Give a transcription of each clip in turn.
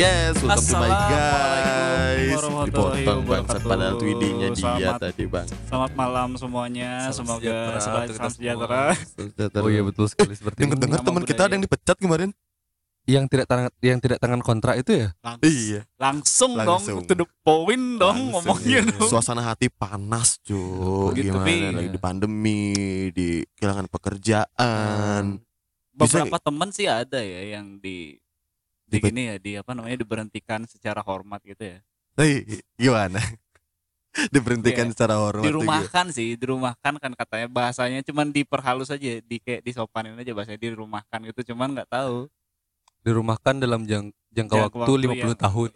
Podcast Welcome to my guys Dipotong bangsat padahal tweetingnya dia Selamat- tadi bang Selamat malam semuanya. Salam Semoga sejahtera salam sejahtera. Oh iya betul sekali seperti itu. Dengar-dengar teman kita ada yang dipecat kemarin Yang tidak tangan yang tidak tangan kontrak itu ya? Iya Langsung, Langsung. dong to the point dong Langsung, ngomongnya iya. dong. Suasana hati panas cuy Gitu, Gimana tapi- lagi di pandemi Di kehilangan pekerjaan Bisa Beberapa teman sih ada ya yang di di gini ya di apa namanya diberhentikan secara hormat gitu ya. Hei, Gimana Diberhentikan Iya. secara hormat Dirumahkan sih, dirumahkan kan katanya bahasanya cuman diperhalus aja, di kayak disopanin aja bahasanya dirumahkan gitu cuman nggak tahu. Dirumahkan dalam jang, jangka Jangka waktu waktu, 50 ya. tahun.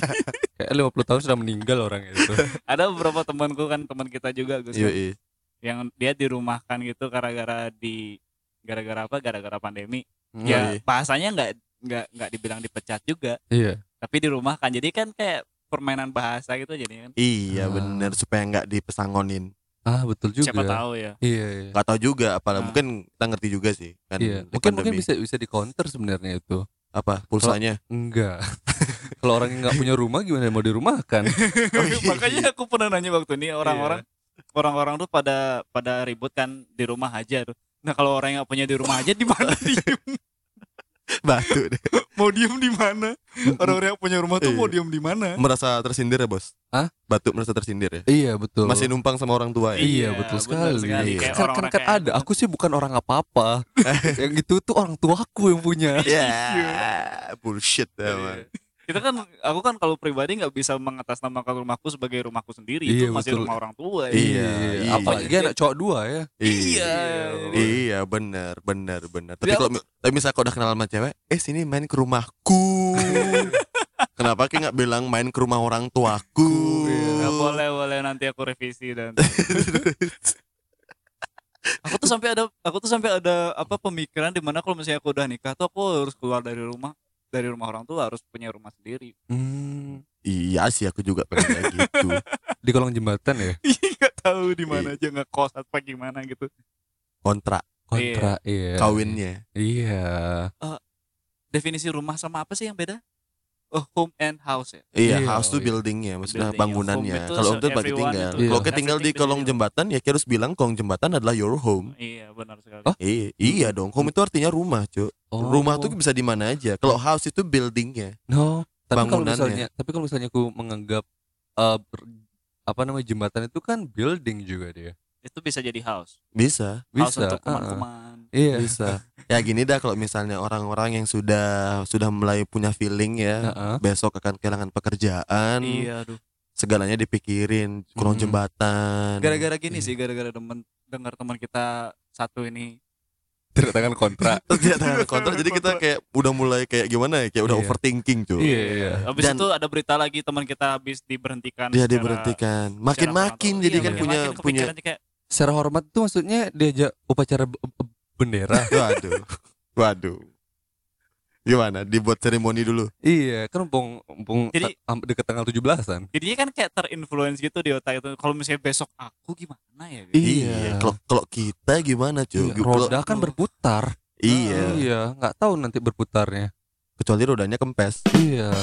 Kayak 50 tahun sudah meninggal orang itu. Ada beberapa temanku kan teman kita juga Gus. Yoi. yang dia dirumahkan gitu gara-gara di gara-gara apa gara-gara pandemi Hmm. ya bahasanya nggak nggak nggak dibilang dipecat juga Iya. tapi dirumahkan jadi kan kayak permainan bahasa gitu jadi kan Iya Ah. bener Supaya nggak dipesangonin Ah, betul juga. siapa tahu ya Iya, iya. Gak tahu juga Apalagi Ah. mungkin kita ngerti juga sih kan Iya, di mungkin mungkin pandemi. bisa bisa di counter sebenarnya itu. Apa pulsanya Enggak. Kalau orang yang nggak punya rumah gimana mau dirumahkan? Oh, iya. makanya aku pernah nanya waktu ini orang-orang orang-orang tuh pada pada ribut kan di rumah aja tuh nah kalau orang yang nggak punya di rumah aja di mana diem Batu deh mau diem di mana orang-orang yang punya rumah tuh mau Iya. diem di mana Merasa tersindir ya bos Hah? Batu merasa tersindir ya Iya, betul. Masih numpang sama orang tua ya Iya, betul benar sekali. Iya. Kayak kan, kan, kan ada. Aku sih bukan orang apa-apa. yang itu tuh orang tuaku yang punya. Ya bullshit ya man. Iya. kita kan aku kan kalau pribadi nggak bisa mengatasnamakan rumahku sebagai rumahku sendiri Iya, itu masih betul. rumah orang tua ya. Iya, iya. Apalagi anak cowok dua ya. Iya. Iya benar benar benar. Tapi Ya, kalau tapi misalnya kau udah kenal sama cewek, eh sini main ke rumahku. Kenapa kayak nggak bilang main ke rumah orang tuaku? Nggak boleh boleh nanti aku revisi dan aku tuh sampai ada aku tuh sampai ada apa pemikiran di mana kalau misalnya aku udah nikah tuh aku harus keluar dari rumah dari rumah orang tua harus punya rumah sendiri Hmm, Iya sih aku juga pengen kayak gitu. di kolong jembatan ya. nggak tahu di mana aja nggak kos apa gimana gitu Kontrak Kontra iya. kawinnya. Iya. definisi rumah sama apa sih yang beda home and house ya Iya, Iya, house tuh iya. buildingnya, maksudnya Building, bangunannya. Kalau itu bagi tinggal. itu. Kalau kita tinggal di kolong building. jembatan, ya kita harus bilang kolong jembatan adalah your home. iya benar sekali Oh, Iya, iya dong. Home itu artinya rumah, cuy. Oh. Rumah tuh bisa di mana aja. Kalau house itu buildingnya. no. Tapi kalau bangunannya. misalnya, tapi kalau misalnya aku menganggap eh, ber- apa namanya jembatan itu kan building juga dia. Itu bisa jadi house Bisa, house Bisa. untuk ah, ah. kuman-kuman Iya. bisa. ya gini dah kalau misalnya orang-orang yang sudah sudah mulai punya feeling ya, Heeh. besok akan kehilangan pekerjaan, iya aduh segalanya dipikirin, kolong Hmm. jembatan. gara-gara gini Iya. sih gara-gara temen dengar teman kita satu ini Tidak tangan kontra. Tidak tangan kontrak, jadi kita kayak udah mulai kayak gimana ya, kayak udah Iya. overthinking cuy. Iya, iya. habis Dan- itu ada berita lagi teman kita habis diberhentikan Dia secara- diberhentikan. Makin-makin tua. jadi Iya, kan makin- punya makin punya kayak Secara hormat itu maksudnya diajak upacara bendera. waduh. Waduh. Gimana? Dibuat seremoni dulu. iya, kan mumpung mumpung Jadi- deket tanggal 17-an. jadinya kan kayak terinfluence gitu di otak itu kalau misalnya besok aku gimana ya gitu. Iya. Kalau kalau kita gimana cuy? Iya, Kalau- roda kan berputar. Iya. Iya, nggak tahu nanti berputarnya. Kecuali rodanya kempes. Iya.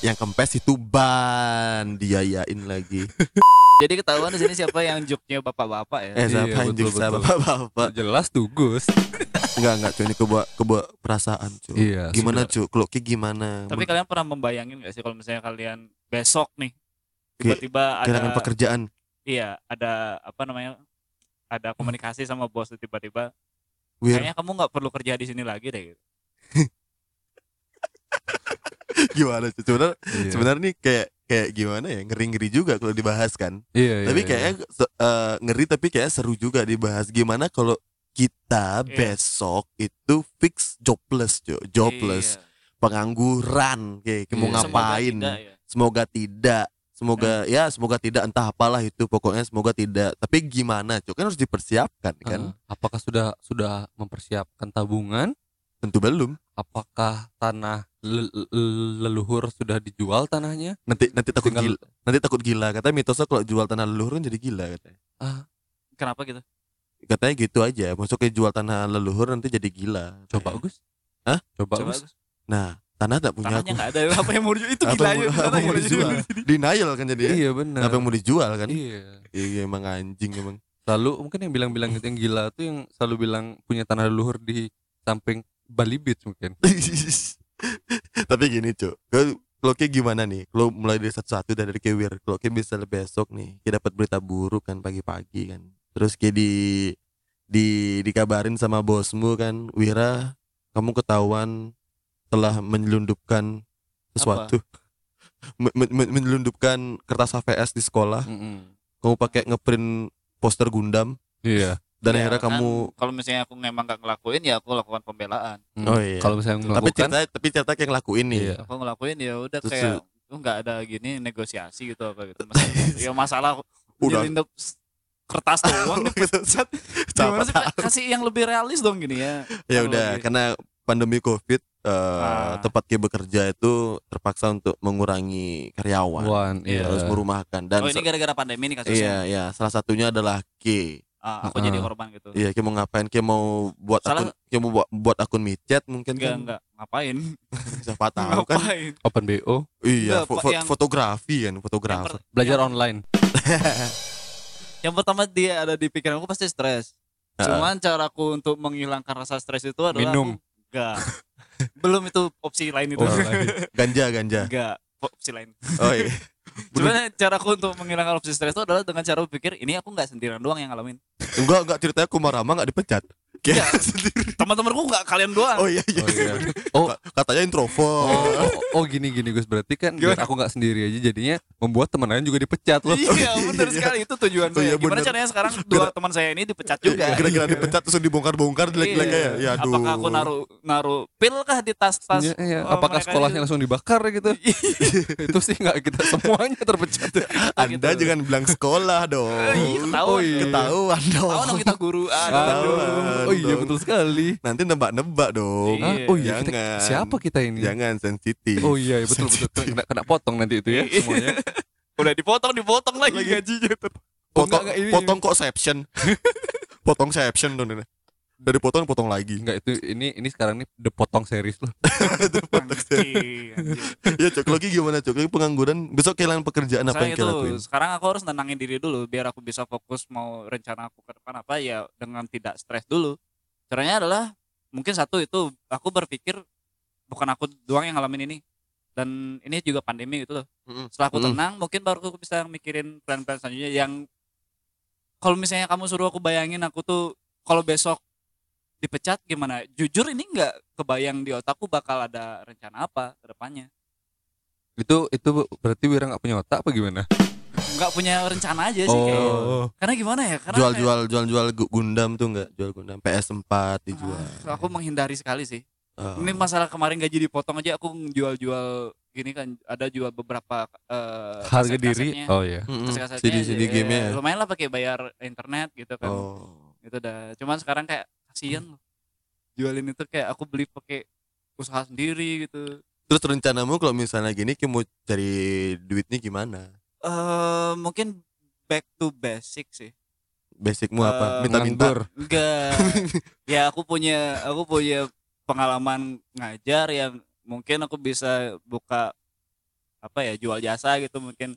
Yang kempes itu ban diayain lagi. jadi ketahuan di sini siapa yang joknya bapak-bapak ya Eh siapa Iya, yang betul. bapak-bapak? Jelas tuh Gus. Enggak enggak cuy ini kebawa kebawa perasaan cuy. Iya. Gimana cuy? Kalau Ki gimana? tapi kalian pernah membayangin gak sih kalau misalnya kalian besok nih Kayak tiba-tiba kehilangan ada pekerjaan. iya ada apa namanya ada komunikasi sama bos tiba-tiba kayaknya kamu nggak perlu kerja di sini lagi deh gitu. gimana cuy? Sebenarnya Iya. sebenarnya nih kayak kayak gimana ya? Ngeri-ngeri juga kalau dibahas kan. Iya, iya, tapi iya. kayaknya se- eh, ngeri tapi kayak seru juga dibahas gimana kalau kita Iya. besok itu fix jobless cuy. Jobless, Iya. pengangguran kayak mau Iya. ngapain? Semoga tidak, ya. semoga tidak semoga ya semoga tidak entah apalah itu pokoknya semoga tidak tapi gimana cuy kan harus dipersiapkan kan Heeh. apakah sudah sudah mempersiapkan tabungan? tentu belum Apakah tanah le- le- leluhur sudah dijual tanahnya? nanti nanti takut Tinggal- gila nanti takut gila katanya mitosnya kalau jual tanah leluhur kan jadi gila katanya kenapa gitu katanya gitu aja ke jual tanah leluhur nanti jadi gila Coba katanya. Gus. Hah? Coba, coba Gus. Gus. nah tanah tak punya tanahnya aku. nggak ada apa yang mau dijual itu gila mau, apa yang mau dijual? Denial kan jadi. Iya benar. Apa yang mau dijual kan? Iya. Iya emang anjing emang. Selalu mungkin yang bilang-bilang itu yang gila tuh yang selalu bilang punya tanah leluhur di samping Bali Beach mungkin. Tapi gini cuk, kalau kayak gimana nih? Kalau mulai dari satu-satu dari kewir, kalau kayak bisa besok nih, kita dapat berita buruk kan pagi-pagi kan. Terus kayak di di dikabarin sama bosmu kan, Wira, kamu ketahuan telah menyelundupkan sesuatu. Me- me- me- menyelundupkan kertas HVS di sekolah. Mm-mm. Kamu pakai ngeprint poster Gundam Iya. Dan Ya, akhirnya kan, kamu kalau misalnya aku memang nggak ngelakuin ya aku lakukan pembelaan Mm. Oh, iya. Kalau misalnya tapi melakukan cerita tapi cerita kayak ngelakuin nih. Iya. aku ngelakuin ya udah kayak nggak ada gini negosiasi gitu apa gitu masalah, ya masalah Udah. s- kertas doang dipecat gimana sih Pak? kasih yang lebih realis dong gini ya ya udah karena pandemi covid eh, Ah. tempat dia bekerja itu terpaksa untuk mengurangi karyawan Wan, Iya. iya. harus merumahkan dan oh ini gara-gara pandemi nih iya kasusnya iya salah satunya adalah K Ah, aku Ah. jadi korban gitu. Iya K mau ngapain? K mau buat Salah- akun K mau buat, buat akun micet mungkin enggak kan? enggak ngapain? Siapa tahu kan? Open BO, iya Enggak, fo- fo- yang- fotografi kan yang, fotografer per- belajar yang, online. yang pertama dia ada di pikiran aku pasti stres. Ah. cuman caraku untuk menghilangkan rasa stres itu adalah Minum. aku- enggak belum itu opsi lain itu. Oh, lain. ganja ganja. Enggak opsi lain. Oh iya Cuman caraku untuk menghilangkan opsi stres itu adalah dengan cara berpikir ini aku nggak sendirian doang yang ngalamin. enggak enggak ceritanya Kumarama nggak dipecat Iya. sendiri Teman-temanku nggak kalian doang. oh iya iya, Oh, iya. oh katanya introvert Oh, oh, oh, gini gini Gus berarti kan biar aku nggak sendiri aja jadinya membuat teman lain juga dipecat loh. Iya benar sekali itu tujuan Oh, saya. iya, Gimana bener. caranya sekarang dua teman saya ini dipecat juga? kira-kira dipecat terus dibongkar-bongkar jelek-jelek ya ya aduh Apakah aku naruh naruh pil kah di tas-tas? Iya, iya. oh, Apakah sekolahnya langsung dibakar gitu? itu sih nggak kita semuanya terpecat. Anda gitu. jangan bilang sekolah dong. Iya, ketahuan. Oh, iya. Ketahuan dong. Tahu dong kita guru. Aduh. Ketahuan Oh iya betul sekali. Nanti nebak-nebak dong. Iya. Oh iya kita, siapa kita ini? Jangan sensitif. Oh iya iya, betul betul kena, kena potong nanti itu ya Iya. semuanya. Udah dipotong dipotong lagi, Lagi. gajinya. Oh, Potong, enggak, enggak, ini- potong kok seption. potong seption dong ini. Dari potong potong lagi. Enggak itu ini ini sekarang nih the potong series loh. Anjing, anjing. ya cok lagi gimana cok? Lagi pengangguran besok kehilangan pekerjaan apa Saya yang kita lakuin? sekarang aku harus nenangin diri dulu biar aku bisa fokus mau rencana aku ke depan apa ya dengan tidak stres dulu. Caranya adalah mungkin satu itu aku berpikir bukan aku doang yang ngalamin ini dan ini juga pandemi gitu loh. Mm-mm. Setelah aku tenang mungkin baru aku bisa mikirin plan-plan selanjutnya yang kalau misalnya kamu suruh aku bayangin aku tuh kalau besok dipecat gimana? Jujur ini nggak kebayang di otakku bakal ada rencana apa ke depannya. Itu itu berarti Wira nggak punya otak apa gimana? Nggak punya rencana aja sih kayak. Oh. Karena gimana ya? Karena Jual kayak- jual jual jual gu- Gundam tuh enggak? Jual Gundam PS4 dijual. Ah, aku menghindari sekali sih. Oh. Ini masalah kemarin gaji dipotong aja aku jual-jual gini kan ada jual beberapa eh, Harga diri. kaset-kasetnya. Oh iya. Mm-mm. Kaset-kasetnya, CD CD eh, game-nya. ya? lumayan lah pakai bayar internet gitu kan. Oh. Itu udah. Cuman sekarang kayak kasihan loh. Jualin itu kayak aku beli pakai usaha sendiri gitu. Terus rencanamu kalau misalnya gini kamu cari duitnya gimana? Eh mungkin back to basic sih. Basicmu Eh, apa? Minta-minta. Nganggur. Enggak. ya aku punya aku punya pengalaman ngajar yang mungkin aku bisa buka apa ya jual jasa gitu mungkin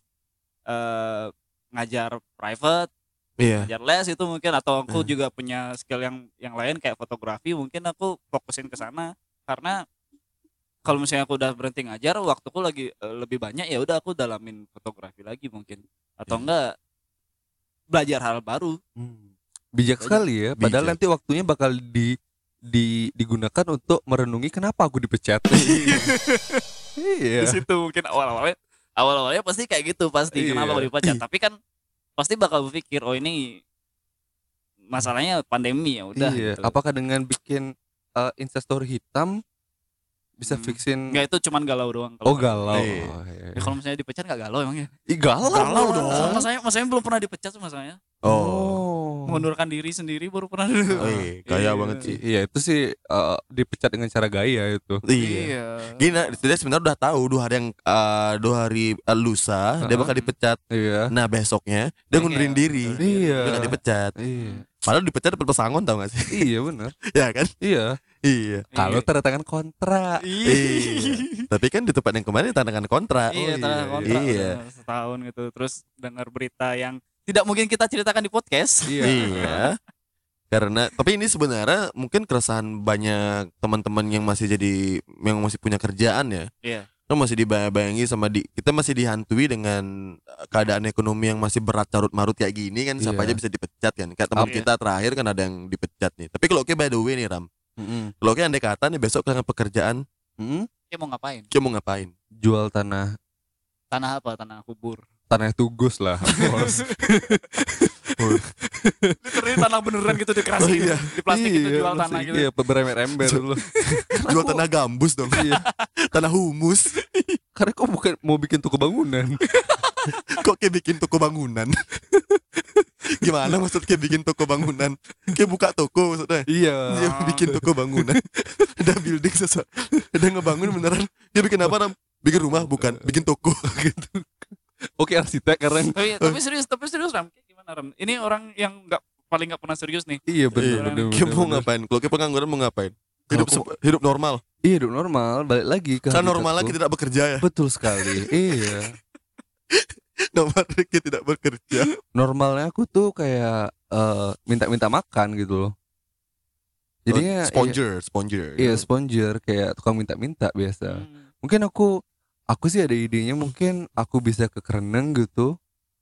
eh ngajar private, Iya. ngajar les itu mungkin atau aku Hmm. juga punya skill yang yang lain kayak fotografi mungkin aku fokusin ke sana karena kalau misalnya aku udah berhenti ngajar waktuku lagi eh, lebih banyak ya udah aku dalamin fotografi lagi mungkin atau Ya. enggak belajar hal baru Bijak sekali ya. Padahal Bijak. nanti waktunya bakal di di digunakan untuk merenungi kenapa aku dipecat. iya. di situ mungkin awal-awalnya awal-awalnya pasti kayak gitu pasti Iya. kenapa aku dipecat tapi kan pasti bakal berpikir oh ini masalahnya pandemi ya udah iya. gitu. Apakah dengan bikin uh, instastory hitam bisa Hmm. fixin Nggak itu cuman galau doang Oh kalau galau. Iya. Oh, iya. ya, kalau misalnya dipecat nggak galau emangnya Ih, galau. Galau dong. masanya masanya belum pernah dipecat tuh masanya Oh. mengundurkan diri sendiri baru pernah Wih, gaya Iya. banget sih. Iya, itu sih uh, dipecat dengan cara gaya itu. Iya. iya Gini, dia sebenarnya udah tahu dua hari yang eh, dua hari eh, lusa dia Heeh. bakal dipecat. Iya. Nah besoknya dia Iya, ngundurin diri. Iya. Dia nggak dipecat. Iya. Padahal dipecat dapat pesangon tau gak sih? iya benar. ya kan? Iya. Iya. Kalau tanda tangan kontrak. Iya. Tapi kan di tempat yang kemarin tanda tangan kontrak. Iya, Oh, tanda iya, kontrak iya. udah setahun gitu. Terus dengar berita yang tidak mungkin kita ceritakan di podcast. Iya. Karena tapi ini sebenarnya mungkin keresahan banyak teman-teman yang masih jadi yang masih punya kerjaan ya. Iya. Kan masih dibayangi sama di kita masih dihantui dengan eh, keadaan ekonomi yang masih berat carut marut kayak gini kan siapa Iya. aja bisa dipecat kan. Kayak teman Iya. kita terakhir kan ada yang dipecat nih. Tapi kalau oke by the way nih Ram. Mm-mm. Kalau oke andai kata nih besok kehilangan pekerjaan, Mm-mm. Dia mau ngapain? kita mau ngapain? Jual tanah Tanah apa? Tanah kubur. tanah tugus lah. course. Literally tanah beneran gitu dikerasin Oh, iya. di plastik itu jual tanah gitu. Iya, berember-ember dulu. Jual tanah gambus dong. Iya. tanah humus. Karena kok bukan mau bikin toko bangunan. Kok kayak bikin toko bangunan? Gimana maksud kayak bikin toko bangunan? Kayak buka toko maksudnya? iya. Dia bikin toko bangunan. Udah building sesuatu. Udah ngebangun beneran. Dia bikin apa Ram? Bikin rumah bukan, bikin toko gitu. Oke, arsitek karena Oh iya, tapi serius, tapi serius Ram. Kayak gimana Ram? Ini orang yang nggak paling nggak pernah serius nih. iya benar Iya. benar. Kayak mau ngapain? Kalau kayak pengangguran mau ngapain? Hidup sep- hidup normal. Iya, hidup normal, balik lagi ke Kan normal lagi tidak bekerja ya. Betul sekali. iya. Normal lagi tidak bekerja. Normalnya aku tuh kayak eh, minta-minta makan gitu loh. Jadinya sponger, sponger. Iya, iya sponger kayak tukang minta-minta biasa. Hmm, Mungkin aku aku sih ada idenya mungkin aku bisa ke Kereneng gitu.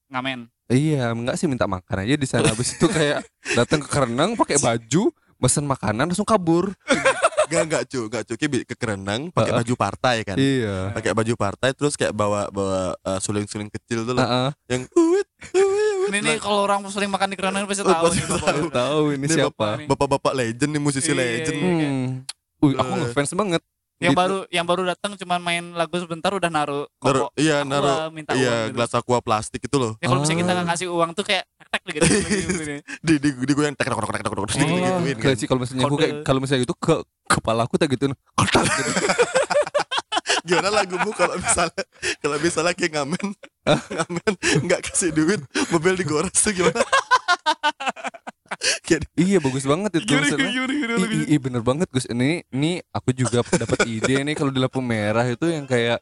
ngamen. Iya, enggak sih minta makan aja di sana habis itu kayak datang ke Kereneng pakai baju, pesen makanan langsung kabur. Enggak enggak cu, enggak cu. Kayak ke kerenang pakai baju partai kan. Iya. Pakai baju partai terus kayak bawa bawa eh, suling-suling kecil tuh loh. Heeh. Yang uit, Ini nih kalau orang sering makan di kerangan pasti Oh, tahu pasti tahu. Tahu ini siapa? bapak-bapak legend nih musisi Iya, legend. iya. Hmm. Wih, aku ngefans banget. Yang Gitu. baru yang baru datang cuma main lagu sebentar udah naruh Naruh, koko. iya naruh minta iya uang gitu. gelas aqua plastik itu loh. Ya kalau misalnya kita Ah. nggak ngasih uang tuh kayak tek tek gitu. gitu. Di di di gue yang tek tek tek tek tek tek Oh, gituin kan. kalau misalnya Kode. kayak kalau misalnya gitu ke kepala aku tak gituin kotak gitu. Gimana lagumu kalau misalnya kalau misalnya kayak ngamen ngamen nggak kasih duit mobil digores tuh gimana? iya bagus banget itu Ih, gimana? ih, ih, bener banget Gus. Ini ini aku juga dapat ide nih kalau di lampu merah itu yang kayak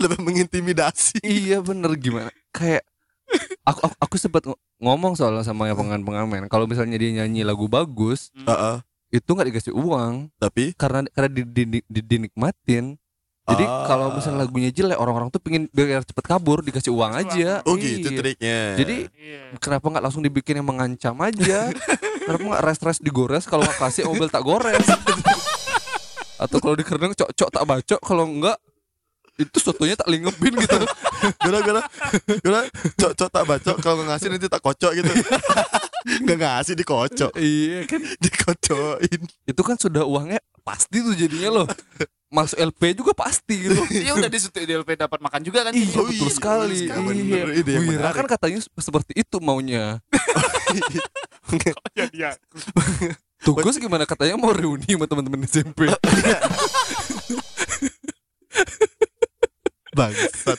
lebih mengintimidasi. iya bener. Gimana? Kayak aku aku, aku sempat ng- ngomong soalnya sama yang pengamen pengamen. Kalau misalnya dia nyanyi lagu bagus Heeh. itu nggak dikasih uang. Tapi? Karena karena di, di, di- di- dinikmatin jadi Ah. kalau misalnya lagunya jelek orang-orang tuh pengen biar cepet kabur dikasih uang aja oh gitu Iya. triknya. jadi Iya. kenapa nggak langsung dibikin yang mengancam aja kenapa nggak rest-rest digores kalau nggak kasih mobil tak gores atau kalau di kerenang cok-cok tak bacok kalau enggak itu sotonya tak lingepin gitu gimana gimana gimana cok cok tak baca kalau nggak ngasih nanti tak kocok gitu. Nggak ngasih dikocok, iya kan dikocokin. itu kan sudah uangnya pasti tuh jadinya loh masuk LP juga pasti gitu Iya udah di situ di LP dapat makan juga kan. Iya Oh, betul iya, sekali. Iya. Yang Wira kan katanya seperti itu maunya. Iya iya. Tugas gimana katanya mau reuni sama teman-teman SMP. Bangsat.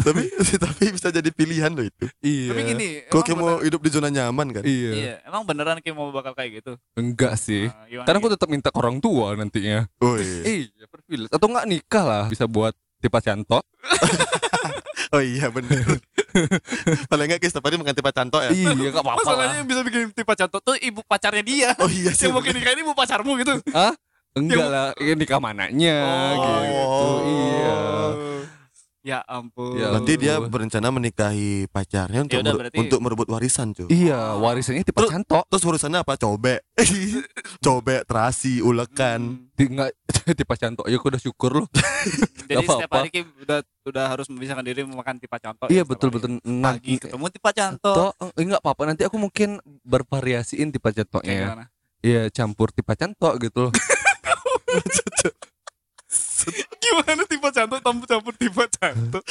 Tapi tapi bisa jadi pilihan loh itu. iya. Tapi gini, Kalau emang kayak mau hidup di zona nyaman kan. Iya. Iya, emang beneran kayak mau bakal kayak gitu. Enggak sih. Nah, gimana Karena aku gitu? tetap minta ke orang tua nantinya. Oh iya. Iya, privilege. Atau enggak nikah lah bisa buat tipe cantok. Oh iya bener. Paling enggak kayak setiap hari makan tipe cantok ya. iya, enggak apa-apa Masalahnya lah. yang bisa bikin tipe cantok tuh ibu pacarnya dia. Oh iya sih. Yang mau nikah ini ibu pacarmu gitu. Enggak lah, ini nikah mananya Oh. gitu. Iya. Ya ampun. Ya Berarti dia berencana menikahi pacarnya untuk Yaudah, mer- berarti- untuk merebut warisan, cuy. Iya, warisannya tipe Terus- cantok. Terus urusannya apa? Cobek. Cobek, terasi, ulekan. Hmm. Di- Enggak tipe cantok ya aku udah syukur loh. Jadi Gak setiap apa-apa. hari Ki udah udah harus memisahkan diri makan tipe cantok. Iya ya, setiap betul betul. Pagi Nanti ketemu tipe cantok. Eh, enggak apa-apa nanti aku mungkin bervariasiin tipe cantoknya. gimana? Iya, campur tipe cantok gitu loh. Gimana tipe cantok campur campur tipe cantok?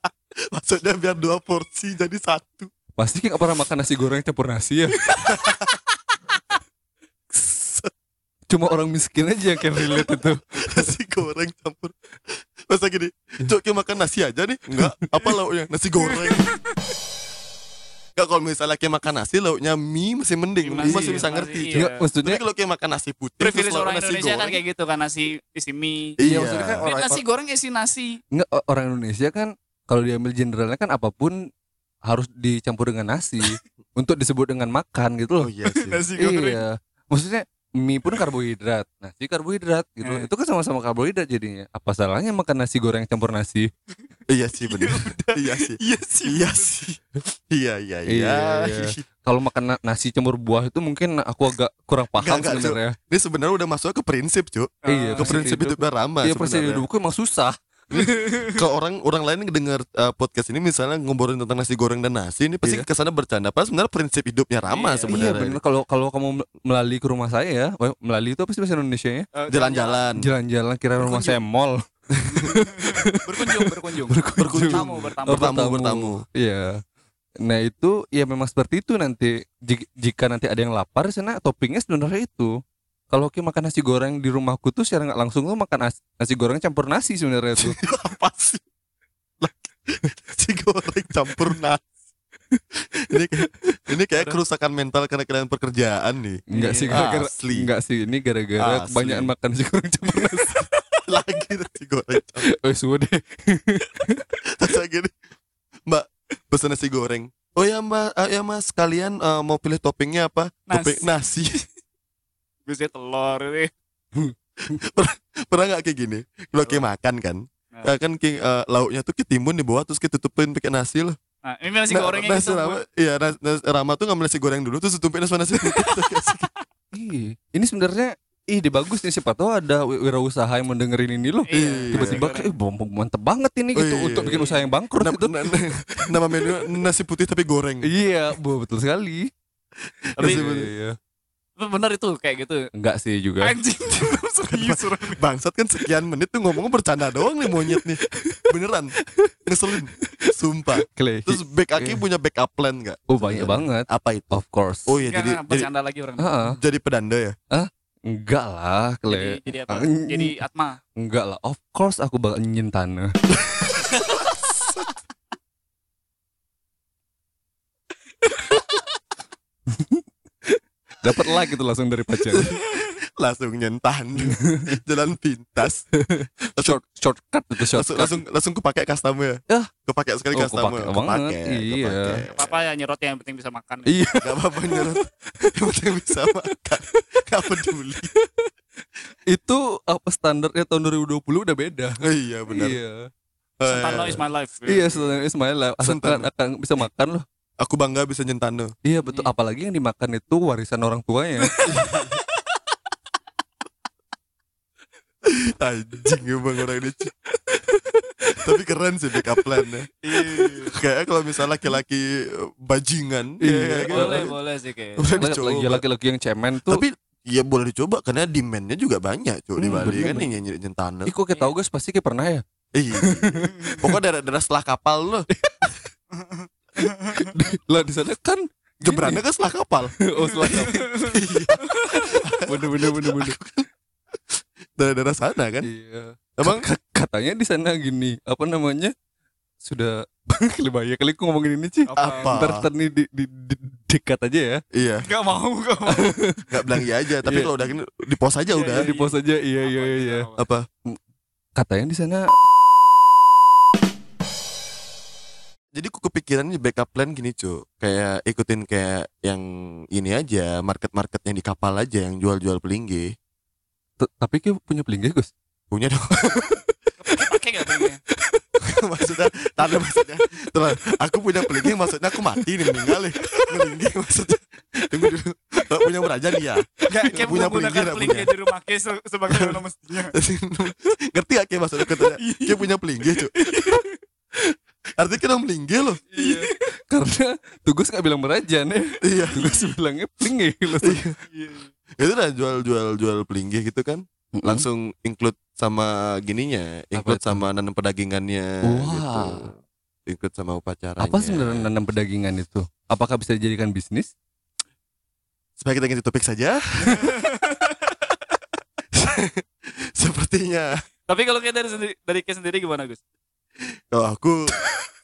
Maksudnya biar dua porsi jadi satu. Pasti kan nggak pernah makan nasi goreng campur nasi ya. Cuma orang miskin aja yang can relate itu. nasi goreng campur. Masa gini, cok kayak makan nasi aja nih? Enggak, apa lauknya? Nasi goreng. Gak kalau misalnya kayak makan nasi lauknya mie masih mending, Mie masih, masih bisa ngerti. iya. Enggak, maksudnya Tapi kalau kayak makan nasi putih Privilege lauk orang nasi Indonesia kan goreng. kayak gitu kan nasi isi mie. Iya, maksudnya kan orang, nasi goreng isi nasi. Nggak, o- orang Indonesia kan kalau diambil generalnya kan apa pun harus dicampur dengan nasi untuk disebut dengan makan gitu Oh loh. iya sih. Nasi Iya. Maksudnya mie pun karbohidrat, nasi karbohidrat gitu. Eh. Itu kan sama-sama karbohidrat jadinya. Apa salahnya makan nasi goreng campur nasi? iya sih benar. iya sih. Iya sih. Iya sih. Iya iya iya. Iya, iya. Kalau makan na- nasi campur buah itu mungkin aku agak kurang paham sebenarnya. Ini sebenarnya udah masuk ke prinsip, Cuk. Iya, Ke prinsip hidupnya Rama Iya prinsip hidupku emang susah. Kalau orang orang lain dengar uh, podcast ini misalnya ngobrolin tentang nasi goreng dan nasi ini pasti Iya. ke sana bercanda. Padahal sebenarnya prinsip hidupnya Rama Iya, Iya sebenarnya. benar kalau kalau kamu mel- melalui ke rumah saya ya, Wah, melalui itu apa sih bahasa Indonesia nya? Eh, Jalan-jalan. Jalan-jalan kira rumah saya mall. berkunjung berkunjung Berkunjung. bertamu bertamu Bertamu, bertamu. Iya. Nah itu ya memang seperti itu nanti Jik- jika nanti ada yang lapar sana toppingnya sebenarnya itu. Kalau kita makan nasi goreng di rumahku tuh secara nggak langsung tuh makan nas- nasi goreng campur nasi sebenarnya tuh. Apa sih? Nasi goreng campur nasi. ini kayak, ini kayak kerusakan mental karena kalian pekerjaan nih. Enggak sih Iya. gara-gara Asli. enggak sih ini gara-gara kebanyakan makan nasi goreng campur nasi. Lagi nasi goreng campur. Oh sudah deh. Terus lagi nih, Mbak pesan nasi goreng. Oh ya mbak, ah, ya mas kalian eh, mau pilih toppingnya apa? Nasi. Topping nasi. Biasanya telur ini Pernah nggak kayak gini? Kalau kayak makan kan, Nah. eh, kan kayak eh, lauknya tuh ketimbun di bawah terus kita tutupin pakai nasi loh. nah ini nasi Nah, gorengnya nasi gitu Rama, iya nas, nas- Rama tuh ngambil nasi goreng dulu terus tutupin sama nasi putih. Ih, ini sebenarnya ih di bagus nih siapa tahu ada wi- wirausaha yang mendengerin ini loh. Iya, Tiba-tiba nasi goreng. eh bom mantep banget ini gitu iya, untuk bikin iya. usaha yang bangkrut nama, itu. na- na- nama menu nasi putih tapi goreng. Iya, bu, betul sekali. Tapi- Iya, iya. Bener itu kayak gitu Enggak sih juga. anjing serius orang Bangsat kan sekian menit tuh ngomong bercanda doang nih monyet nih. Beneran. Ngeselin. Sumpah. Kle- Terus back Aki Iya. punya backup plan nggak? Oh banyak banget. Apa itu? Of course. Oh iya jadi Enggak, jadi, bercanda lagi orang Heeh. jadi pedanda ya. Enggak lah, jadi, Kle. jadi apa Ah, jadi Atma Enggak lah. Of course aku bakal nyin tanah. Dapat like itu langsung dari pacar. Langsung nyentan. Jalan pintas. Short shortcut itu Langsung shortcut. langsung langsung kepake custom ya. Yah. Kepake sekali Oh, custom. kepake banget, iya. Gak apa-apa ya nyerot yang penting bisa makan Iya. Gak apa-apa nyerot. Yang penting bisa makan. Gak peduli. Itu apa standarnya tahun 2020 udah beda. Oh, iya benar. Iya. Eh, Sentano is my life Iya, standar Ismail lah. Asalkan Sentano. akan bisa makan loh. Aku bangga bisa nyentano. Iya betul. Hmm. Apalagi yang dimakan itu warisan orang tuanya. Anjing emang orang ini. Tapi keren sih backup plan-nya. Kayak kalau misalnya laki-laki eh, bajingan, Iya, ya, gitu. boleh boleh sih kayak laki-laki yang cemen tuh. Tapi ya boleh dicoba karena demand-nya juga banyak cuy di Hmm, Bali bener, kan yang nyanyi nyentano. Ih kok kita tahu guys pasti kayak pernah ya. Iya. Pokoknya daerah-daerah setelah kapal loh. lah di sana kan Jebrannya kan setelah kapal. oh selatan. bener bener bener bener. Daerah-daerah sana kan. Iya. Emang Ka- katanya di sana gini apa namanya sudah bahaya kali aku ngomongin ini sih. Apa? Ntar ntar nih di, di, di, dekat aja ya. iya, Gak mau gak mau nggak bilang iya aja, tapi Iya. kalau udah gini di pos aja Iya, udah. di pos aja iya iya iya. iya. Apa? Katanya di sana Jadi aku kepikiran nih backup plan gini cuy Kayak ikutin kayak yang ini aja Market-market yang di kapal aja Yang jual-jual pelinggi t- tapi kayak punya pelinggih Gus. Punya dong. Pakai gak punya Maksudnya Tanda maksudnya. Terus, Aku punya pelinggi maksudnya aku mati nih meninggal nih. Pelinggi maksudnya. Tunggu dulu. Kalau punya beraja nih ya Gak Punya pelinggi nggak pelinggi punya? di rumah se- sebagai mestinya. Ngerti gak kayak maksudnya? Katanya Kayak punya pelinggi cuy Artinya kita melinggi loh iya Karena tugas nggak bilang merajan ya. Iya Tugas bilangnya pelinggih langsung. iya Itu udah jual-jual jual pelinggi gitu kan Langsung include sama gininya Include sama nanam pedagingannya Wah. gitu. Include sama upacaranya Apa sebenarnya nanam pedagingan itu? Apakah bisa dijadikan bisnis? Supaya kita ganti topik saja Sepertinya tapi kalau kayak dari sendiri dari kayak sendiri gimana Gus Kalau aku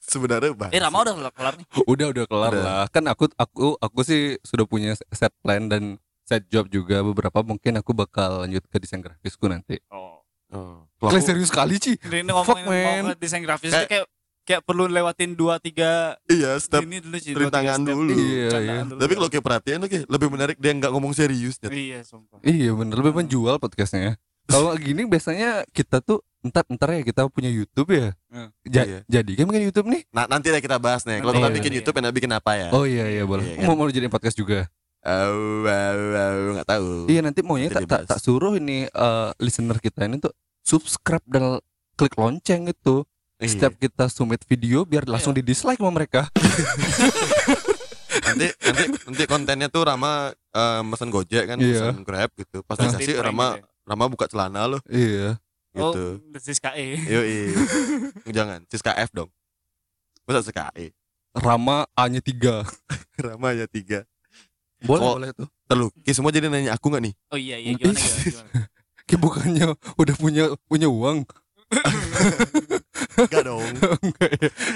sebenarnya bahas. Eh Rama udah kelar- kelar nih. Udah udah kelar Udah. lah. Kan aku aku aku sih sudah punya set plan dan set job juga beberapa mungkin aku bakal lanjut ke desain grafisku nanti. Oh. Oh. Kalian serius sekali Ci. Ini Fuck, ngomongin man. ngomongin desain grafis Kayak- itu kayak kayak perlu lewatin dua tiga iya, step ini dulu sih. rintangan dulu. Iya, iya. dulu. Tapi kalau kayak perhatian oke, lebih menarik dia nggak ngomong serius. Iya sumpah. Iya bener lebih menjual podcastnya. Kalau gini biasanya kita tuh entar entar ya kita punya YouTube ya. Hmm. Ja- Iya. Jadi kan bikin YouTube nih. Nah, nanti deh kita bahas nih. Kalau kita iya. bikin YouTube, enak bikin apa ya? Oh iya iya boleh. Iya, kan? Mau mau jadi podcast juga. Oh, nggak tahu. Iya nanti maunya tak tak dibahas. tak suruh ini eh, listener kita ini tuh subscribe dan klik lonceng itu. Iya. Setiap kita submit video biar langsung di dislike sama mereka. nanti nanti nanti kontennya tuh Rama eh, mesen Gojek kan, Iya. mesen Grab gitu. Pas Ah. dikasih Rama gitu Rama buka celana loh iya. Oh, gitu. Siska E. Yo Jangan, Siska F dong. Masa Siska E? Rama A-nya 3 Rama ya tiga. Boleh Oh. boleh tuh. Terluki semua jadi nanya aku nggak nih? Oh iya iya gimana gimana. gimana. Kayak bukannya udah punya punya uang. Enggak dong.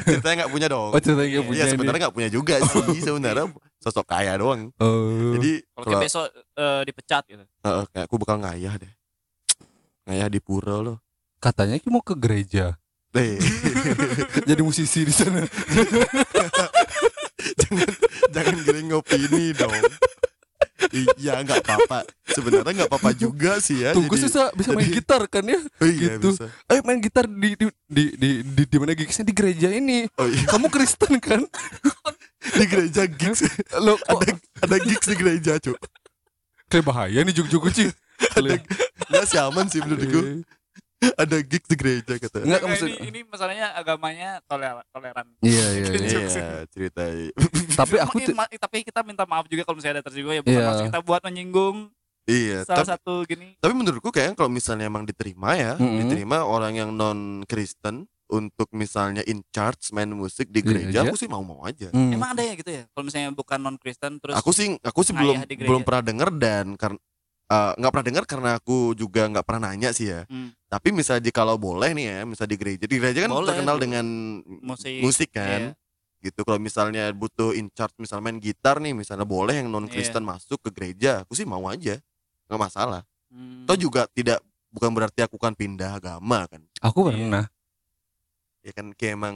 Ceritanya nggak punya dong. Oh ceritanya Iya, nggak punya Iya sebenarnya nggak punya juga sih sebenarnya sosok kaya doang. Oh. Jadi Kalau besok eh, dipecat gitu. Heeh, kayak aku bakal ngayah deh. Ngayah di pura loh. katanya mau ke gereja. Eh, Jadi musisi di sana. jangan jangan giring opini dong. Iya nggak apa-apa. Sebenarnya nggak apa-apa juga sih ya. Tunggu bisa bisa main jadi- gitar kan ya? Oh iya gitu. bisa. Ayo main gitar di di di di, di, di mana gigsnya di gereja ini. Oh iya Kamu Kristen kan? di gereja gigs Lo ada ada gigs di gereja cuk. kayak bahaya nih juk-juk. Ada nggak sih aman sih menurutku. Ada gigs di gereja kata. Enggak Nah, maksud ini, ini masalahnya agamanya toleran toleran. Iya iya iya. Iya ceritain. Tapi aku tapi kita minta maaf juga kalau misalnya ada tersinggung ya bukan Iya. maksud kita buat menyinggung iya. salah Tapi, satu gini. tapi menurutku kayaknya kalau misalnya emang diterima ya, Mm-mm. diterima orang yang non Kristen untuk misalnya in charge main musik di Di gereja, gereja? aku sih mau-mau aja. Hmm. Emang ada ya gitu ya? Kalau misalnya bukan non Kristen terus aku sih aku sih belum belum pernah dengar dan karena eh, nggak pernah dengar karena aku juga nggak pernah nanya sih ya. Hmm. Tapi misalnya kalau boleh nih ya, misalnya di gereja, di gereja kan Boleh, terkenal dengan musik, musik Iya. kan. Gitu kalau misalnya butuh in charge misalnya main gitar nih, misalnya boleh yang non Kristen masuk ke gereja, aku sih mau aja. nggak masalah. Hmm. Toh juga tidak bukan berarti aku kan pindah agama kan. Aku Iya. pernah. Ya kan kayak emang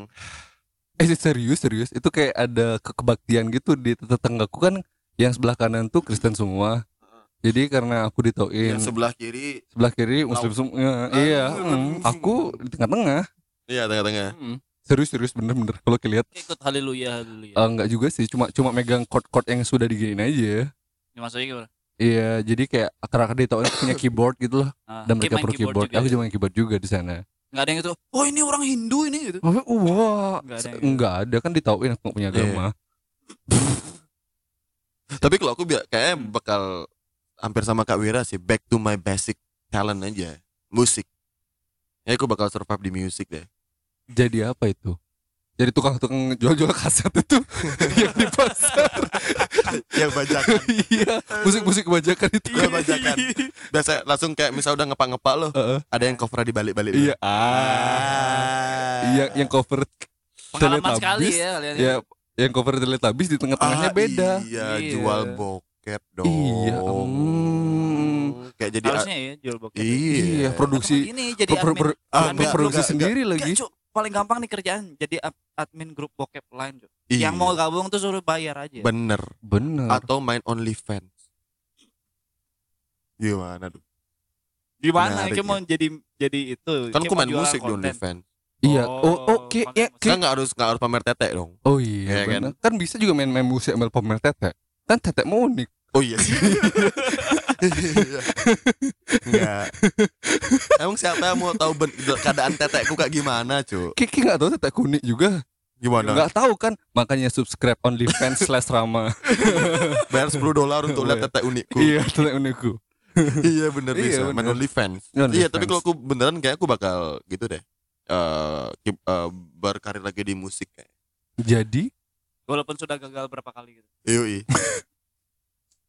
Eh serius serius itu kayak ada ke- kebaktian gitu di tetanggaku kan yang sebelah kanan tuh Kristen semua. Jadi karena aku ditauin yang sebelah kiri, sebelah kiri Muslim semua. Iya, mm, aku di tengah-tengah. iya tengah-tengah. Mm. Serius serius bener-bener kalau kelihat ikut haleluya haleluya. eh, enggak juga sih cuma cuma megang chord-chord yang sudah diginiin aja. Ini maksudnya gimana? Iya, jadi kayak karena ditauin punya keyboard gitu loh Ah, dan mereka pro keyboard. juga Aku ya? juga main keyboard juga di sana. nggak ada yang itu. Oh ini orang Hindu ini gitu. Oh, wah, Nggak ada yang gitu. enggak ada kan ditauin aku punya Iya. agama. Tapi kalau aku biar kayaknya bakal hampir sama Kak Wira sih, back to my basic talent aja, musik. Ya aku bakal survive di musik deh. Jadi apa itu? Jadi tukang-tukang jual-jual kaset itu yang di pasar. yang bajakan, Iya, musik-musik kebajakan itu. Iya, bajakan. Biasa langsung kayak misal udah ngepak-ngepak loh, Heeh. ada yang cover dibalik-balik. Iya, Ah. Iya, yang cover Pengalaman sekali ya kalian. ya yang cover Teletubbies di tengah-tengahnya Ah, beda. Iya, Iya. jual bokep dong. Iya, mm. Kayak jadi Harusnya ya jual bokep. Iya. Iya, produksi Ini jadi pro- pro- admin. pro- Ah, pro- enggak, produksi enggak, sendiri Nggak, lagi. Cuk. paling gampang nih kerjaan jadi ad- admin grup bokep lain. Cuk. Iya. Yang mau gabung tuh suruh bayar aja. bener Bener. atau main OnlyFans. Gimana tuh? Gimana? Menarik Kayak mau jadi jadi itu. Kan aku main musik di konten. OnlyFans. Iya. Oh, Oh, oke. konten Ya. Kan nggak harus nggak harus pamer tetek dong. Oh iya, Iya kan? kan? bisa juga main-main musik ambil pamer tete. Kan tete mau unik. Oh iya sih. Enggak. Emang siapa yang mau tahu keadaan tetekku kayak gimana, Cuk? Kiki nggak tahu tete unik juga. Gimana? Nggak tahu kan. Makanya subscribe OnlyFans slash Rama. Bayar 10 dolar untuk lihat tetek unikku. iya, tete unikku. iya bener Iya, bisa bener. main OnlyFans. OnlyFans. Iya, tapi kalau aku beneran kayak aku bakal gitu deh. Eh keep- eh, berkarir lagi di musik kayak. Jadi Walaupun sudah gagal berapa kali gitu. Yoi.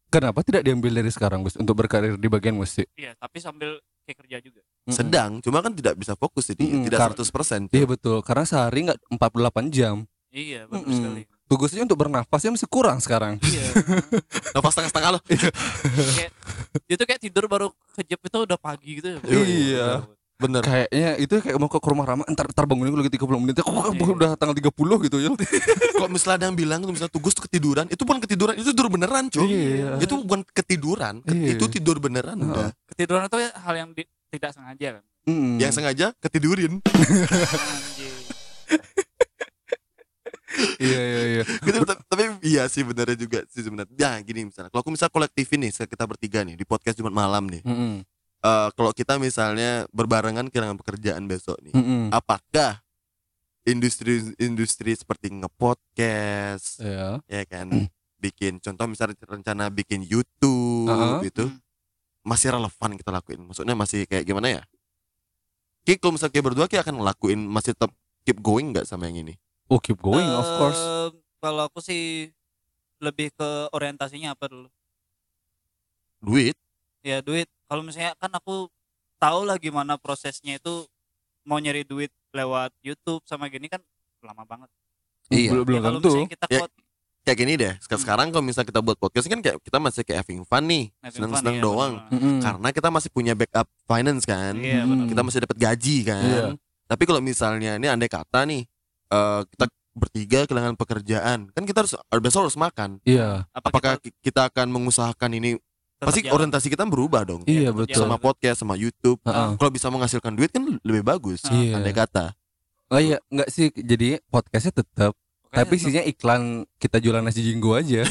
Kenapa tidak diambil dari sekarang Gus untuk berkarir di bagian musik? Iya, tapi sambil kayak kerja juga Mm-mm. sedang cuma kan tidak bisa fokus jadi Mm-mm, tidak kar- 100% Iya Cuk. betul, karena sehari nggak 48 jam. iya benar Mm-mm. sekali Tugasnya untuk bernafasnya masih kurang sekarang. iya nafas setengah-setengah loh kayak dia tuh kayak tidur baru kejep itu udah pagi gitu ya Iya. Bener Kayaknya itu kayak mau ke rumah Rama, entar entar bangunin lagi 30 menit. Kok Iya. udah tanggal 30 gitu ya. kalau misalnya ada yang bilang tuh misalnya tugas tuh ketiduran itu bukan ketiduran itu tidur beneran cuy Iya. itu bukan ketiduran ke- Iya. itu tidur beneran Heeh. udah ketiduran itu hal yang di- tidak sengaja kan Mm. yang sengaja ketidurin. Iya iya iya. gitu, ta- tapi iya sih benernya juga sih sebenarnya ya gini misalnya kalau aku misalnya kolektifin nih kita bertiga nih di podcast Jumat malam nih Mm-mm. Eh, kalau kita misalnya berbarengan kehilangan pekerjaan besok nih Mm-mm. apakah industri industri seperti ngepodcast Iya. ya kan Mm. bikin contoh misalnya rencana bikin YouTube Uh-uh. gitu Hmm. masih relevan kita lakuin maksudnya masih kayak gimana ya Ki kalau misalnya kayak berdua Ki akan ngelakuin masih tetap keep going nggak sama yang ini Oh keep going of course. Kalau aku sih lebih ke orientasinya apa dulu duit ya duit kalau misalnya kan aku tahu lah gimana prosesnya itu mau nyari duit lewat YouTube sama gini kan lama banget Iya. Belum belum Ya, kalau tentu. kita Ya, quote kayak gini deh Hmm. sekarang kalau misalnya kita buat podcast kan kayak kita masih kayak having fun nih having seneng-seneng fun, iya, doang. Mm-mm. karena kita masih punya backup finance kan iya Hmm. benar kita masih dapat gaji kan Iya. tapi kalau misalnya ini andai kata nih eh, kita bertiga kehilangan pekerjaan kan kita harus besok harus makan Iya. apakah ki- kita akan mengusahakan ini pasti jalan? orientasi kita berubah dong Iya tetap betul. sama podcast sama YouTube Heeh. kalau bisa menghasilkan duit kan lebih bagus Iya. andai kata Oh iya, enggak sih. Jadi podcastnya tetap, Pokoknya tapi tetap- isinya iklan kita jualan nasi jinggo aja.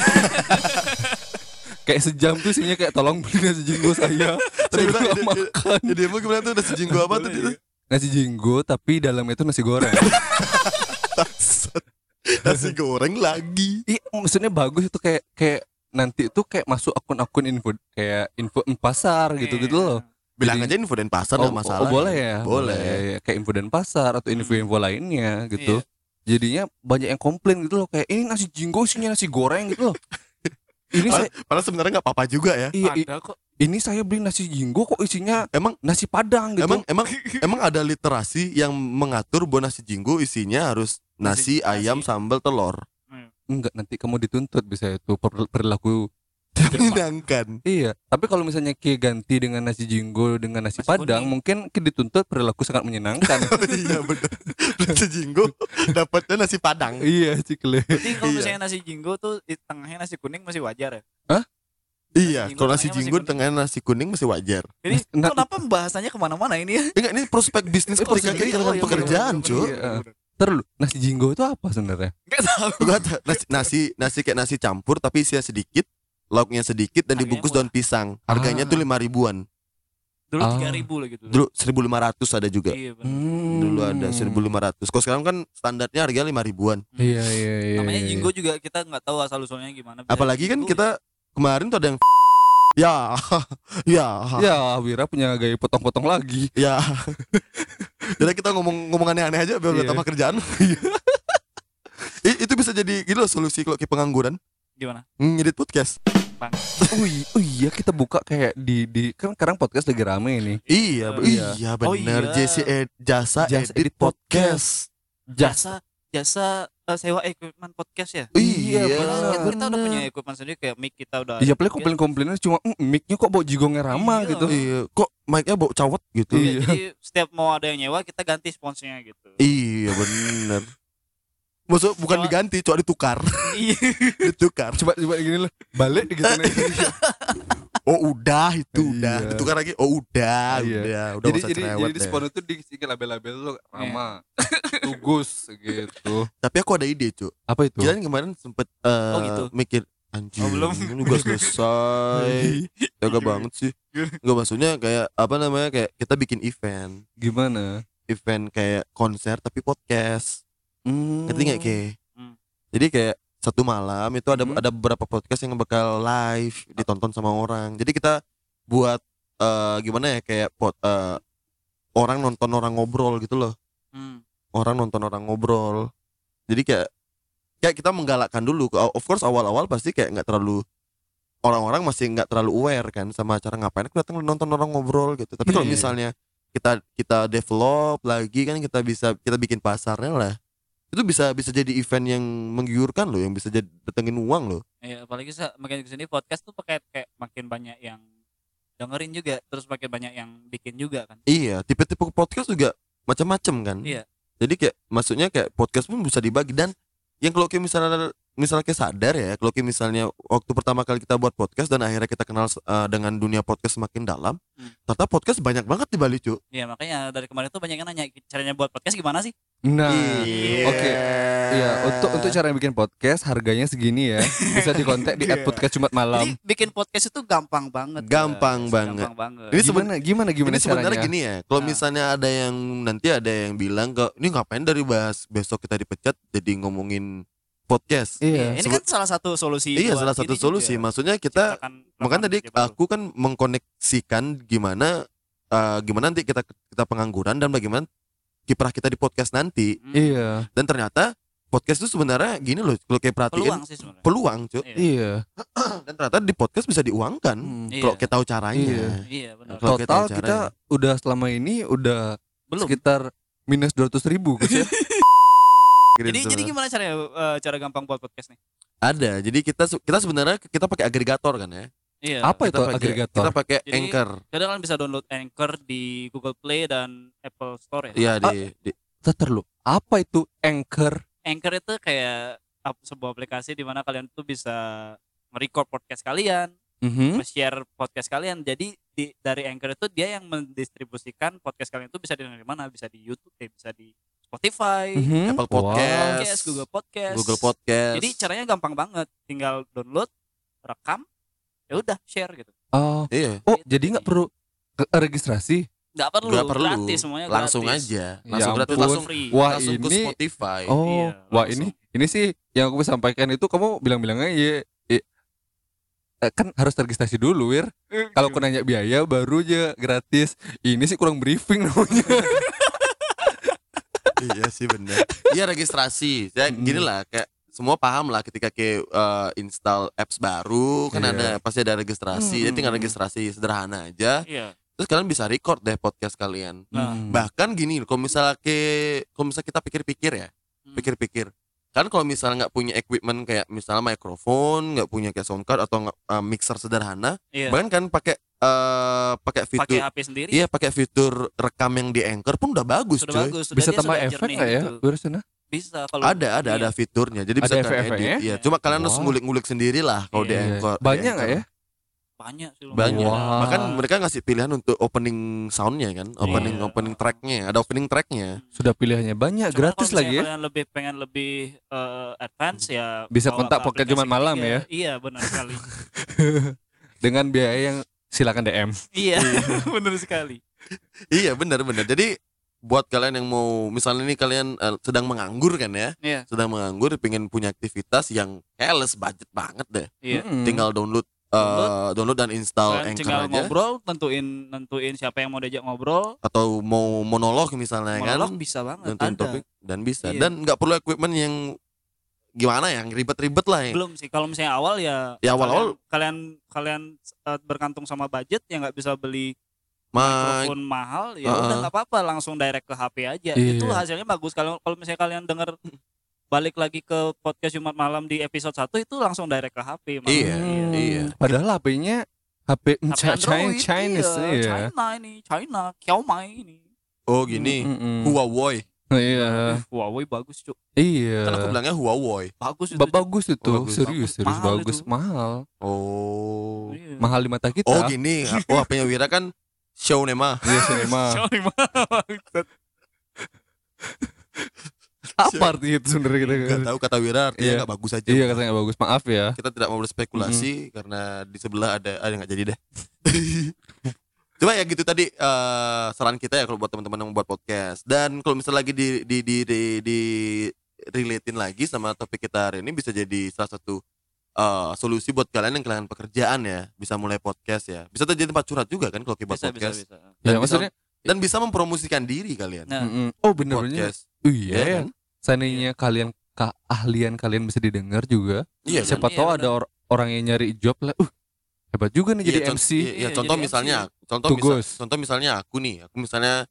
kayak sejam tuh isinya kayak tolong beli nasi jinggo saya. nggak ide- makan. jadi emang gimana tuh nasi jinggo apa tuh itu Nasi jinggo tapi dalamnya itu nasi goreng. nasi goreng lagi Iya, maksudnya bagus itu kayak kayak nanti itu kayak masuk akun-akun info kayak info pasar gitu-gitu loh. bilang Jadi- aja info dan pasar Oh, nggak masalah oh, boleh ya? Boleh. Ya, Kayak info dan pasar atau info-info lainnya gitu. Iya. Jadinya banyak yang komplain gitu loh kayak ini nasi jinggo isinya nasi goreng gitu loh. ini saya padahal sebenarnya nggak apa-apa juga ya iya, i- ada kok ini saya beli nasi jinggo kok isinya emang nasi padang gitu. emang emang emang ada literasi yang mengatur bahwa nasi jinggo isinya harus nasi, Nasi- ayam nasi. sambal telur enggak nanti kamu dituntut bisa itu per- perilaku. menyenangkan Iya, tapi kalau misalnya Ki ganti dengan nasi jinggo dengan nasi, Nasi padang, kuning. mungkin Ki dituntut perilaku sangat menyenangkan. iya bener nasi jinggo dapatnya nasi padang iya, Cikle. Jadi kalau Iya. misalnya nasi jinggo tuh di tengahnya nasi kuning masih wajar ya. iya jinggo kalau nasi kuning. tengah nasi kuning masih wajar Jadi Nah, kenapa pembahasannya ke mana-mana ini ya? enggak ini prospek bisnis Eh, oh, iya, pekerjaan bener, cuy bener, bener, bener. Terus nasi jinggo itu apa sebenarnya? Nggak tahu. Nasi, nasi nasi kayak nasi campur tapi isinya sedikit lauknya sedikit dan Harganya dibungkus murah. daun pisang harganya Ah. tuh lima ribuan Dulu Ah. tiga ribu lah gitu. dulu 1500 ada juga Iya bener. dulu ada 1500 kalau sekarang kan standarnya harga lima ribuan Iya, iya, iya. Namanya iya. jinggo juga kita nggak tahu asal usulnya gimana. Bisa apalagi kan jinggo, kita kemarin tuh ada yang ya ya Ya, Wira punya gaya potong-potong lagi. ya jadi kita ngomong ngomong aneh-aneh aja biar Iya. tambah kerjaan itu bisa jadi gitu loh solusi kalau kayak pengangguran gimana? ngedit podcast Bang. Oh iya, oh iya kita buka kayak di di kan sekarang podcast lagi rame ini. iya Oh, iya, iya. Oh, bener iya. JC ed- jasa, Jasa edit edit podcast. Jasa jasa eh, sewa equipment podcast ya. iya Iya, Padahal bener. kita, udah punya equipment sendiri kayak mic kita udah. Iya, paling juga. komplain-komplainnya cuma "Mm, mic-nya kok bau jigongnya Rama Iya. gitu. Iya, kok mic-nya bau cawet gitu. Iya, Iya. Jadi setiap mau ada yang nyewa kita ganti sponsnya gitu. Iya, bener. Maksud bukan Cuma- diganti, cuma ditukar. Iya. ditukar. Coba coba gini lah. Balik gitu Oh, udah itu Iya. udah. Ditukar lagi. Oh, udah, Iya. udah. Udah jadi jadi cerewet jadi spon itu diisi label-label lo Rama, Tugus gitu. Tapi aku ada ide, Cuk. Apa itu? Kalian kemarin sempet eh, Oh, gitu? mikir anjing, Oh, belum. ini udah selesai. Jaga banget sih. Enggak maksudnya kayak apa namanya kayak kita bikin event, Gimana? event kayak konser tapi podcast. Hmm. Ngerti nggak kayak? Hmm. Jadi kayak satu malam itu ada Hmm. ada beberapa podcast yang bakal live ditonton sama orang. Jadi kita buat eh, gimana ya kayak pot eh, orang nonton orang ngobrol gitu loh. Hmm. Orang nonton orang ngobrol. Jadi kayak kayak kita menggalakkan dulu. Of course awal-awal pasti kayak nggak terlalu orang-orang masih nggak terlalu aware kan sama cara ngapain aku datang nonton orang ngobrol gitu tapi kalau Iya. misalnya kita kita develop lagi kan kita bisa kita bikin pasarnya lah itu bisa bisa jadi event yang menggiurkan loh yang bisa jadi datengin uang loh Iya, apalagi makin ke sini podcast tuh pakai kayak makin banyak yang dengerin juga, terus makin banyak yang bikin juga kan. iya tipe-tipe podcast juga macam-macam kan Iya. jadi kayak maksudnya kayak podcast pun bisa dibagi dan yang kalau kayak misalnya misalnya kayak sadar ya kalau misalnya waktu pertama kali kita buat podcast dan akhirnya kita kenal uh, dengan dunia podcast semakin dalam Hmm. ternyata podcast banyak banget di Bali cu Iya, makanya dari kemarin tuh banyak yang nanya caranya buat podcast gimana sih? Nah, Iya. oke. Iya, untuk untuk cara bikin podcast harganya segini ya. Bisa dikontak di @podcast Jumat malam. Jadi bikin podcast itu gampang banget. Gampang guys. banget. Gampang banget. Ini Gimana gimana gimana ini sebenarnya caranya? gini ya kalau Nah. misalnya ada yang nanti ada yang bilang ke ini ngapain dari bahas besok kita dipecat jadi ngomongin podcast Iya. Ini kan salah satu solusi. iya salah satu solusi juga. maksudnya kita makanya tadi aku kan mengkoneksikan gimana eh, gimana nanti kita kita pengangguran dan bagaimana kiprah kita di podcast nanti Hmm, Iya. dan ternyata podcast itu sebenarnya gini loh kalau kayak perhatiin peluang sih sebenarnya. peluang cuy Iya. Iya. dan ternyata di podcast bisa diuangkan Hmm. Iya. kalau kita tahu caranya Iya. Iya, kita Total kita caranya. udah selama ini udah Belum. sekitar minus 200 ribu Gus, ya. Jadi jadi gimana caranya eh, cara gampang buat podcast nih? ada jadi kita kita sebenarnya kita pakai agregator kan ya Iya. Apa itu pakai agregator? kita pakai anchor kan bisa download Anchor di Google Play dan Apple Store ya. Iya Ah. di, di Bentar lu. Apa itu Anchor? Anchor itu kayak sebuah aplikasi di mana kalian tuh bisa nge-record podcast kalian, Mhm. nge-share podcast kalian. Jadi di, dari Anchor itu dia yang mendistribusikan podcast kalian itu bisa di mana? Bisa di YouTube, eh, bisa di Spotify, Mhm. Apple Wow. Podcast. Podcast, Google Podcast. Google Podcast Jadi caranya gampang banget, tinggal download, rekam, ya udah share gitu. Oh, iya oh Gitu. jadi nggak perlu ke- registrasi? Nggak perlu, nggak perlu gratis semuanya langsung gratis. aja Ya langsung gratis ampun. langsung free. Wah langsung ke ini Spotify Oh, Iya, wah langsung. ini ini sih yang aku bisa sampaikan itu kamu bilang-bilangnya ya, ya, eh, kan harus registrasi dulu, Wir. Kalau aku nanya biaya baru aja gratis. Ini sih kurang briefing namanya. iya sih benar iya registrasi saya Mm. gini lah kayak semua paham lah ketika kayak eh, install apps baru kan Iya. ada pasti ada registrasi jadi Mm. tinggal registrasi sederhana aja Iya. terus kalian bisa record deh podcast kalian Hmm. bahkan gini kalau misalnya ke kalau misalnya kita pikir-pikir ya Hmm. Kan kalau misalnya nggak punya equipment kayak misalnya mikrofon nggak punya kayak soundcard atau nggak, eh, mixer sederhana Iya. bahkan kan pakai eh pakai Pakai fitur HP sendiri. iya pakai fitur rekam yang di anchor pun udah bagus sudah coy bagus. Sudah bisa tambah efek nggak ya, gitu. Sana? Bisa kalau ada ada iya. ada fiturnya jadi bisa Ada kalian efek-efeknya? edit. Iya, cuma kalian harus ngulik-ngulik sendiri lah kalau di Iya. anchor di Banyak nggak Anchor. ya? Banyak sih banyak Wah. bahkan mereka ngasih pilihan untuk opening soundnya kan opening Iya. opening tracknya ada opening tracknya Sudah pilihannya banyak, Cuma gratis lagi ya. Kalian lebih pengen lebih eh, advance ya Bisa kontak ke Pocket Jumat malam ya. Iya, benar sekali. Dengan biaya yang silakan DM. iya, benar sekali. iya benar benar jadi buat kalian yang mau misalnya ini kalian eh, sedang menganggur kan ya Iya, sedang menganggur pengen punya aktivitas yang careless budget banget deh iya. Mm. tinggal download eh, download dan install Kalian anchor tinggal aja ngobrol, tentuin nentuin siapa yang mau diajak ngobrol. atau mau monolog misalnya Monolog kan bisa banget. nentuin Ada. topik dan bisa Iya. dan nggak perlu equipment yang gimana yang ribet-ribet lah ya. Belum sih, kalau misalnya awal ya. Ya, awal-awal- kalian kalian, kalian eh, bergantung sama budget yang nggak bisa beli Ma mikrofon mahal ya Heeh. udah nggak apa-apa langsung direct ke HP aja Iya. itu hasilnya bagus kalau kalau misalnya kalian denger balik lagi ke podcast Jumat malam di episode 1 itu langsung direct ke HP malah. Iya, Hmm. iya. Padahal HP-nya HP, HP Android, Chinese iya, iya. China ini China Xiaomi ini oh gini Mm-mm. Huawei Iya. Huawei bagus cuk Iya. kan aku bilangnya Huawei bagus itu Ba- bagus itu, Oh, bagus. serius, serius Mahal bagus, itu. mahal. oh Iya. Mahal di mata kita. oh gini oh HP-nya Wira kan Xiaonema Iya. Xiaomi mahal. Apa artinya itu sebenarnya kita? nggak tahu kata Wira artinya Iya. nggak bagus aja Iya, katanya nggak bagus. Maaf ya. kita tidak mau berspekulasi karena di sebelah ada ada nggak jadi deh Cuma ya gitu tadi eh, saran kita ya kalau buat teman-teman yang membuat podcast dan kalau misalnya lagi di di di di, di relatein lagi sama topik kita hari ini bisa jadi salah satu eh, solusi buat kalian yang kehilangan pekerjaan ya bisa mulai podcast ya bisa jadi tempat curhat juga kan kalau kita buat bisa bisa podcast bisa Dan Ya, bisa- maksudnya dan bisa mempromosikan diri kalian nah Mm-mm. Oh bener bener. podcast Oh, iya ya ya. kan? Seandainya kalian keahlian kalian bisa didengar juga. iya kan? Siapa Iya, tahu ada or- orang yang nyari job lah. Uh, Hebat juga nih jadi Iya, con- MC. iya, iya, Iya, contoh jadi misalnya, contoh misal, contoh misalnya aku nih, aku misalnya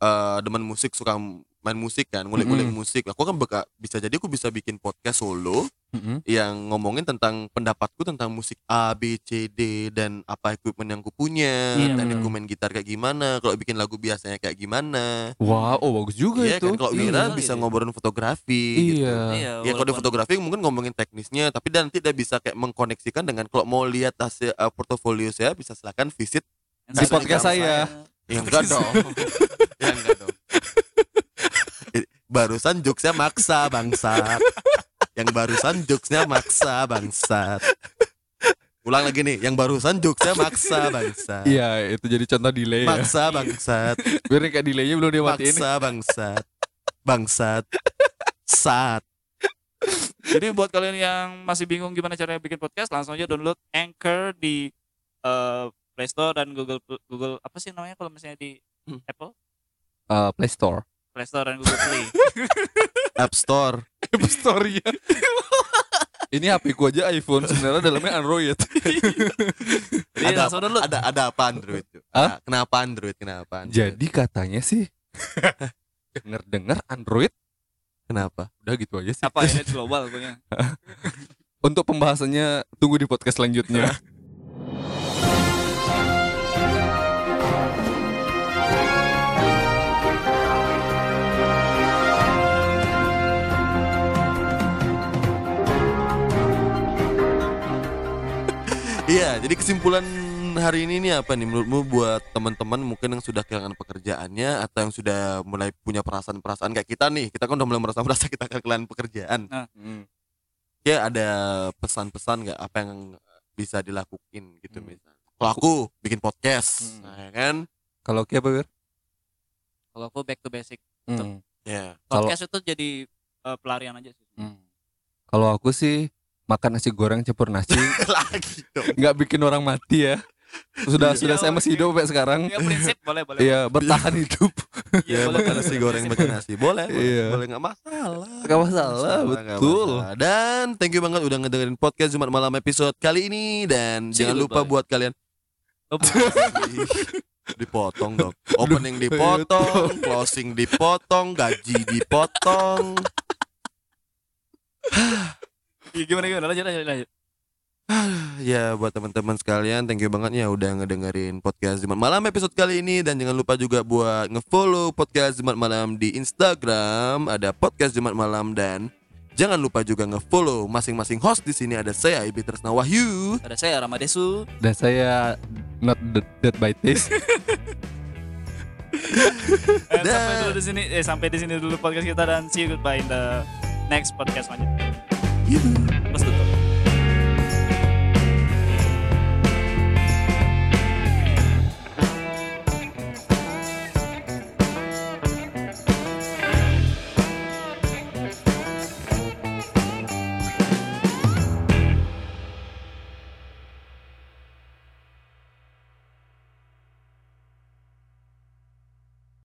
eh demen musik suka main musik kan, ngulik-ngulik Mm-mm. musik. Aku kan beka, bisa jadi aku bisa bikin podcast solo Mm-mm. yang ngomongin tentang pendapatku tentang musik A, B, C, D dan apa equipment yang aku punya, Iya, teknik bener. ku main gitar kayak gimana, kalau bikin lagu biasanya kayak gimana. Wah, oh bagus juga Iya itu. kan kalau Iya, Mira kali bisa dia. ngobrolin fotografi gitu. Iya. Iya, Ya kalau di fotografi mungkin ngomongin teknisnya, tapi dan nanti dia bisa kayak mengkoneksikan dengan kalau mau lihat hasil eh, portofolio saya bisa silakan visit Di podcast saya. Ya enggak dong. ya enggak dong. Barusan jokesnya maksa bangsat. Yang barusan jokesnya maksa bangsat. Ulang lagi nih, yang barusan jokesnya maksa bangsat. Iya, itu jadi contoh delay ya. Maksa bangsat. Biar kayak delaynya belum dia matiin. Maksa bangsat. Bangsat. Sat. Jadi buat kalian yang masih bingung gimana caranya bikin podcast, langsung aja download Anchor di eh, Play Store dan Google Google apa sih namanya kalau misalnya di Hmm. Apple Eh, Play Store. Play Store dan Google Play. App Store. App Store ya. Ini HP ku aja iPhone sebenarnya dalamnya Android. Jadi Ada langsung apa, download. ada ada apa Android? tuh? Hah? Nah, Kenapa Android? Kenapa Android? Jadi katanya sih denger-dengar Android kenapa? udah gitu aja sih. Apa ini global pokoknya. Untuk pembahasannya tunggu di podcast selanjutnya. Iya, jadi kesimpulan hari ini nih apa nih menurutmu buat teman-teman mungkin yang sudah kehilangan pekerjaannya atau yang sudah mulai punya perasaan-perasaan kayak kita nih, kita kan udah mulai merasa merasa kita kehilangan pekerjaan. Hmm. Ya ada pesan-pesan nggak apa yang bisa dilakuin gitu Hmm. misalnya. Kalau aku bikin podcast, Hmm. nah, ya kan? Kalau Kia apa? Kalau aku back to basic. Hmm. Ya. Kalau- Podcast itu jadi eh, pelarian aja sih. Kalau aku sih makan nasi goreng campur nasi Lagi dong. nggak bikin orang mati ya. Sudah Iya, sudah saya masih hidup sampai sekarang. Ya prinsip boleh boleh. Iya, bertahan hidup. Ya, boleh, makan nasi goreng makan nasi. Boleh, boleh, Iya. boleh nggak masalah. Gak masalah, nggak betul. masalah. Dan thank you banget udah ngedengerin podcast Jumat malam episode kali ini dan jangan lupa buat kalian dipotong dong. Opening dipotong, closing dipotong, gaji dipotong. Iya, gimana gimana lanjut lanjut lanjut. ya buat teman-teman sekalian thank you banget ya udah ngedengerin podcast Jumat malam episode kali ini dan jangan lupa juga buat ngefollow podcast Jumat malam di Instagram ada podcast Jumat malam dan jangan lupa juga ngefollow masing-masing host di sini ada saya Ibi Tresna Wahyu Ada saya Ramadesu. Dan saya not the, dead by taste. Eh, Dah. sampai dulu di sini eh sampai di sini dulu podcast kita dan see you goodbye in the next podcast selanjutnya. you. What's